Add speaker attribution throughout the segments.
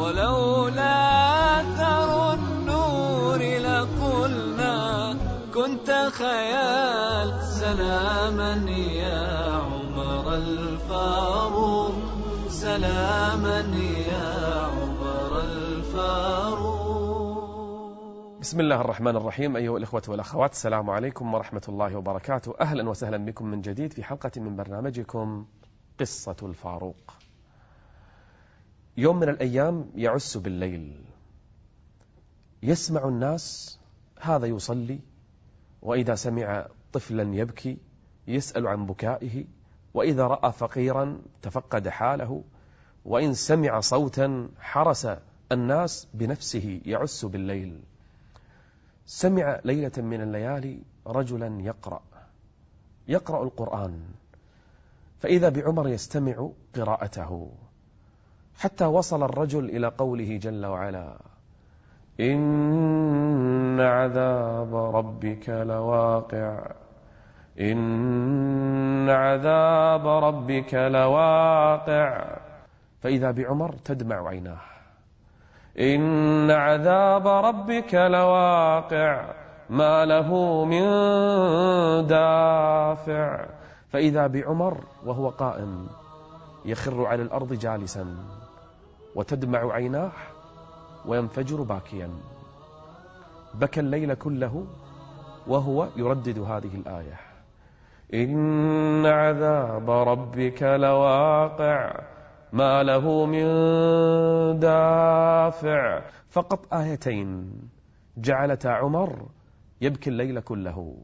Speaker 1: ولولا أثر النور لقلنا كنت خيال. سلاما يا عمر الفاروق سلاما يا عمر الفاروق.
Speaker 2: بسم الله الرحمن الرحيم أيها الإخوة والأخوات السلام عليكم ورحمة الله وبركاته. أهلا وسهلا بكم من جديد في حلقة من برنامجكم قصة الفاروق. يوم من الأيام يعس بالليل. يسمع الناس هذا يصلي وإذا سمع طفلا يبكي يسأل عن بكائه وإذا رأى فقيرا تفقد حاله وإن سمع صوتا حرس الناس بنفسه يعس بالليل. سمع ليلة من الليالي رجلا يقرأ يقرأ القرآن فإذا بعمر يستمع قراءته. حتى وصل الرجل إلى قوله جل وعلا إن عذاب ربك لواقع إن عذاب ربك لواقع. فإذا بعمر تدمع عيناه إن عذاب ربك لواقع ما له من دافع. فإذا بعمر وهو قائم يخر على الأرض جالسا. وتدمع عيناه وينفجر باكيا. بكى الليل كله وهو يردد هذه الآية. إن عذاب ربك لواقع ما له من دافع. فقط آيتين جعلتا عمر يبكي الليل كله.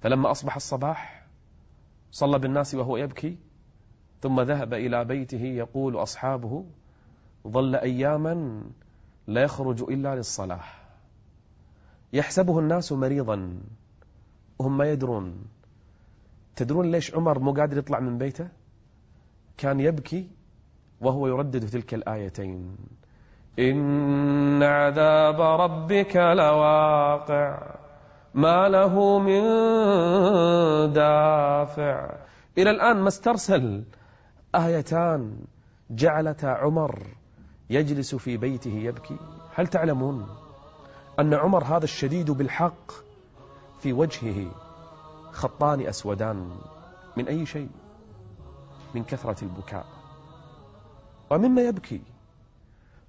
Speaker 2: فلما أصبح الصباح صلى بالناس وهو يبكي ثم ذهب إلى بيته يقول أصحابه ظل أياما لا يخرج إلا للصلاة. يحسبه الناس مريضا. وهم ما يدرون. تدرون ليش عمر مو قادر يطلع من بيته؟ كان يبكي وهو يردد تلك الآيتين. إن عذاب ربك لواقع. ما له من دافع. إلى الآن ما استرسل آيتان جعلتا عمر يجلس في بيته يبكي. هل تعلمون أن عمر هذا الشديد بالحق في وجهه خطان أسودان من أي شيء؟ من كثرة البكاء. ومما يبكي.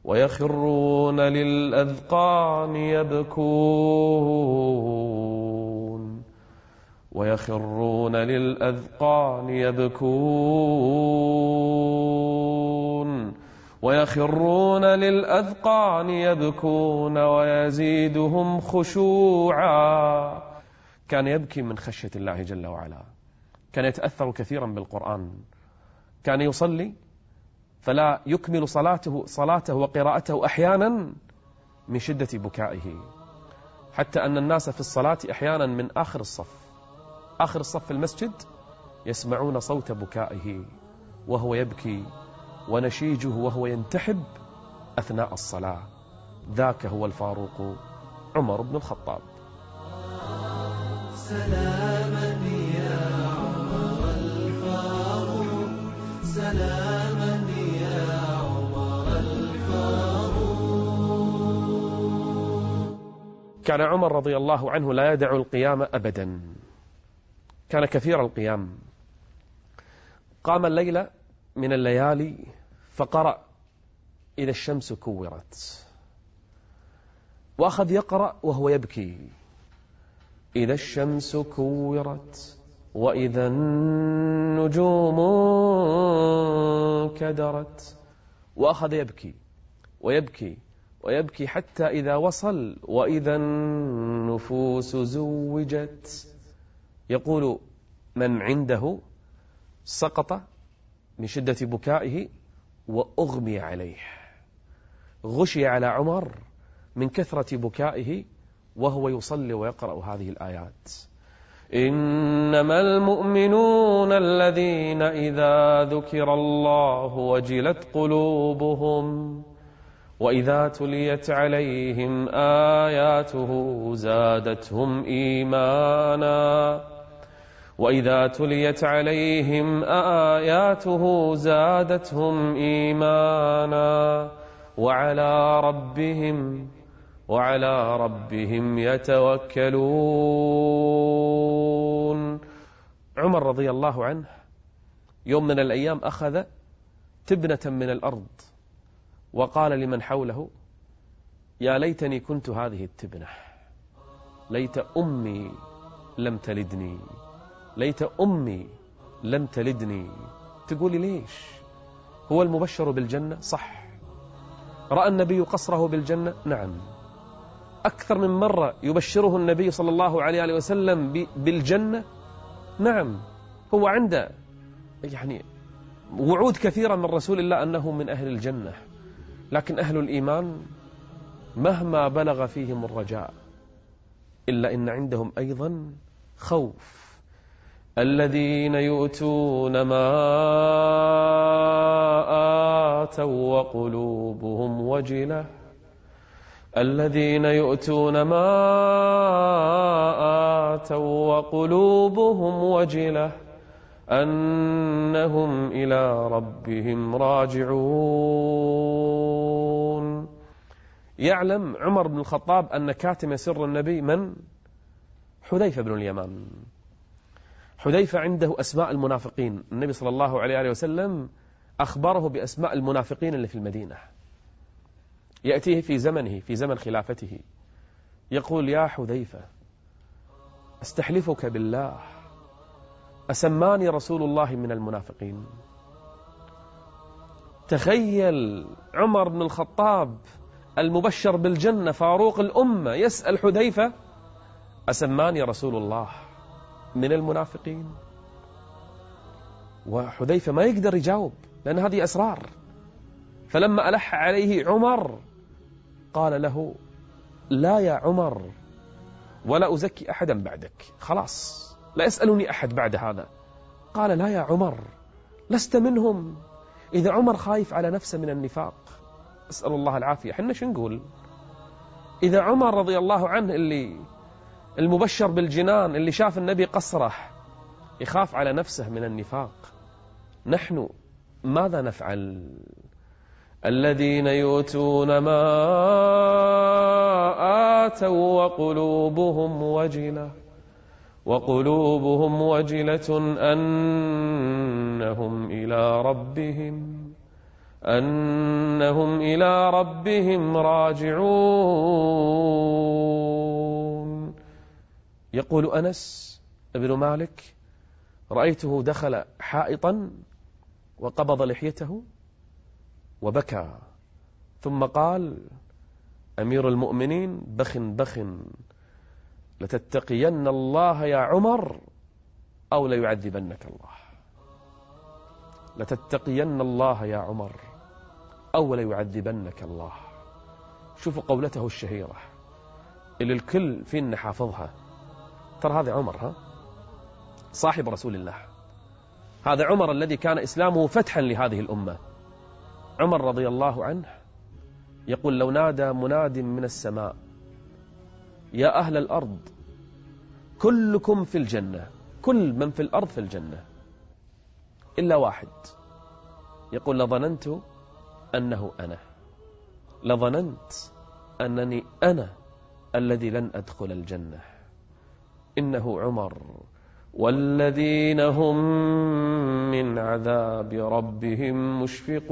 Speaker 2: ويخرون للأذقان يبكون. ويخرون للأذقان يبكون. ويخرون للأذقان يبكون ويزيدهم خشوعا. كان يبكي من خشية الله جل وعلا. كان يتأثر كثيرا بالقرآن. كان يصلي فلا يكمل صلاته صلاته وقراءته أحيانا من شدة بكائه. حتى أن الناس في الصلاة أحيانا من آخر الصف. آخر الصف في المسجد يسمعون صوت بكائه وهو يبكي. ونشيجه وهو ينتحب أثناء الصلاة. ذاك هو الفاروق عمر بن الخطاب.
Speaker 1: سلاما يا عمر الفاروق سلاما يا عمر الفاروق
Speaker 2: كان عمر رضي الله عنه لا يدع القيام أبدا. كان كثير القيام. قام الليلة من الليالي فقرأ إذا الشمس كورت. وأخذ يقرأ وهو يبكي. إذا الشمس كورت وإذا النجوم كدرت. وأخذ يبكي ويبكي ويبكي حتى إذا وصل وإذا النفوس زوجت. يقول من عنده سقط من شدة بكائه وأغمي عليه. غشي على عمر من كثرة بكائه وهو يصلي ويقرأ هذه الآيات. إنما المؤمنون الذين إذا ذكر الله وجلت قلوبهم وإذا تليت عليهم آياته زادتهم إيمانا وإذا تليت عليهم آياته زادتهم إيمانا وعلى ربهم وعلى ربهم يتوكلون. عمر رضي الله عنه يوم من الأيام أخذ تبنة من الأرض وقال لمن حوله يا ليتني كنت هذه التبنة. ليت أمي لم تلدني. ليت أمي لم تلدني. تقولي ليش؟ هو المبشر بالجنة؟ صح. رأى النبي قصره بالجنة؟ نعم. أكثر من مرة يبشره النبي صلى الله عليه وسلم بالجنة؟ نعم. هو عنده يعني وعود كثيرة من رسول الله أنه من أهل الجنة. لكن أهل الإيمان مهما بلغ فيهم الرجاء إلا إن عندهم أيضا خوف. الذين يؤتون ما آتوا وقلوبهم وجلة. الذين يؤتون ما آتوا وقلوبهم وجلة. أنهم إلى ربهم راجعون. يعلم عمر بن الخطاب أن كاتم سر النبي من؟ حذيفة بن اليمان. حذيفة عنده أسماء المنافقين. النبي صلى الله عليه وسلم أخبره بأسماء المنافقين اللي في المدينة. يأتيه في زمنه في زمن خلافته. يقول يا حذيفة أستحلفك بالله. أسماني رسول الله من المنافقين. تخيل عمر بن الخطاب المبشر بالجنة فاروق الأمة يسأل حذيفة أسماني رسول الله. من المنافقين. وحذيفة ما يقدر يجاوب لأن هذه أسرار. فلما ألح عليه عمر قال له لا يا عمر ولا أزكي أحدا بعدك. خلاص لا يسألني أحد بعد هذا. قال لا يا عمر لست منهم. إذا عمر خايف على نفسه من النفاق أسأل الله العافية. حنا شو نقول؟ إذا عمر رضي الله عنه اللي المبشر بالجنان اللي شاف النبي قصره يخاف على نفسه من النفاق. نحن ماذا نفعل؟ الذين يؤتون ما آتوا وقلوبهم وجلة وقلوبهم وجلة أنهم إلى ربهم أنهم إلى ربهم راجعون. يقول أنس ابن مالك رأيته دخل حائطا وقبض لحيته وبكى. ثم قال أمير المؤمنين بخ بخ لتتقين الله يا عمر أو ليعذبنك الله. لتتقين الله يا عمر أو ليعذبنك الله. شوفوا قولته الشهيرة اللي الكل فينا حافظها. ترى هذا عمر ها؟ صاحب رسول الله. هذا عمر الذي كان إسلامه فتحا لهذه الأمة. عمر رضي الله عنه يقول لو نادى مناد من السماء يا أهل الأرض كلكم في الجنة كل من في الأرض في الجنة إلا واحد. يقول لظننت أنه أنا لظننت أنني أنا الذي لن أدخل الجنة. إنه عمر. والذين هم من عذاب ربهم مشفقون.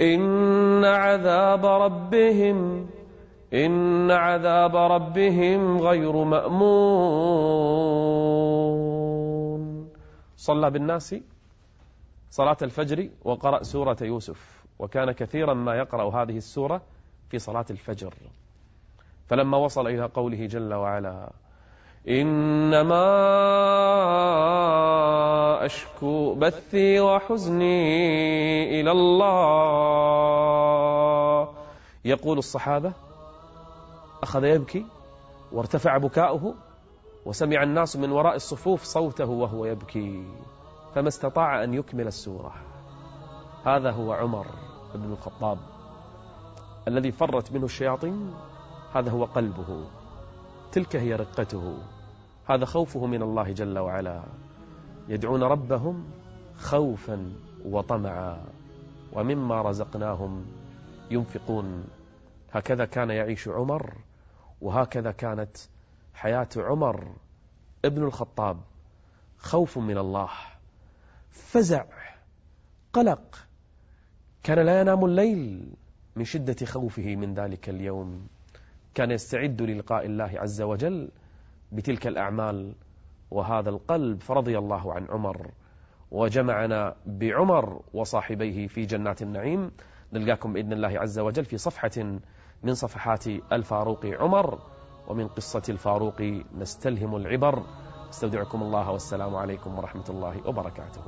Speaker 2: إن عذاب ربهم إن عذاب ربهم غير مأمون. صلى بالناس صلاة الفجر وقرأ سورة يوسف. وكان كثيرا ما يقرأ هذه السورة في صلاة الفجر. فلما وصل إلى قوله جل وعلا إنما أشكو بثي وحزني إلى الله. يقول الصحابة أخذ يبكي وارتفع بكاؤه وسمع الناس من وراء الصفوف صوته وهو يبكي فما استطاع أن يكمل السورة. هذا هو عمر بن الخطاب الذي فرت منه الشياطين هذا هو قلبه تلك هي رقته هذا خوفه من الله جل وعلا. يدعون ربهم خوفا وطمعا ومما رزقناهم ينفقون. هكذا كان يعيش عمر وهكذا كانت حياة عمر ابن الخطاب. خوف من الله فزع قلق. كان لا ينام الليل من شدة خوفه من ذلك اليوم. كان يستعد للقاء الله عز وجل بتلك الأعمال وهذا القلب. فرضي الله عن عمر وجمعنا بعمر وصاحبيه في جنات النعيم. نلقاكم بإذن الله عز وجل في صفحة من صفحات الفاروق عمر ومن قصة الفاروق نستلهم العبر. استودعكم الله والسلام عليكم ورحمة الله وبركاته.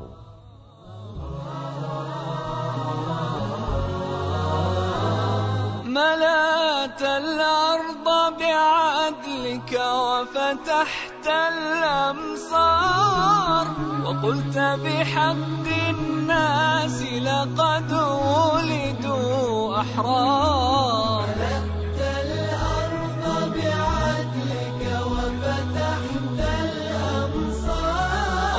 Speaker 1: ملأت الأرض بعدلك وفتحت الأمصار وقلت بحق الناس لقد ولدوا أحرار.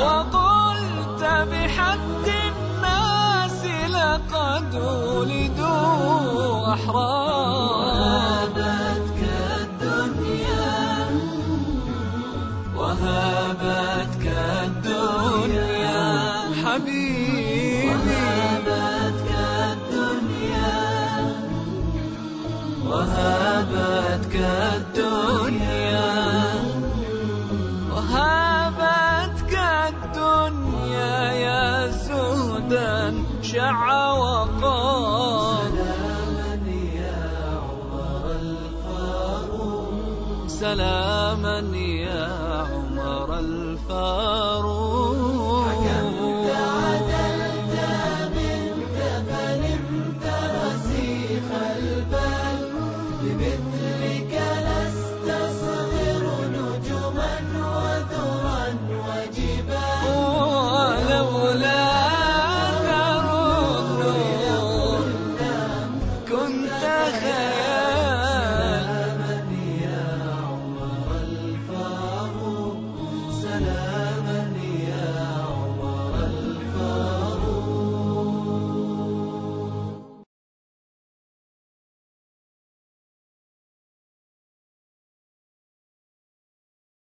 Speaker 1: وقلت بحق الناس لقد ولدوا أحرار. حبيبي وهابتك الدنيا وهابتك الدنيا وهابتك الدنيا يا زهدا شع وقال سلاما يا عمر الفاروق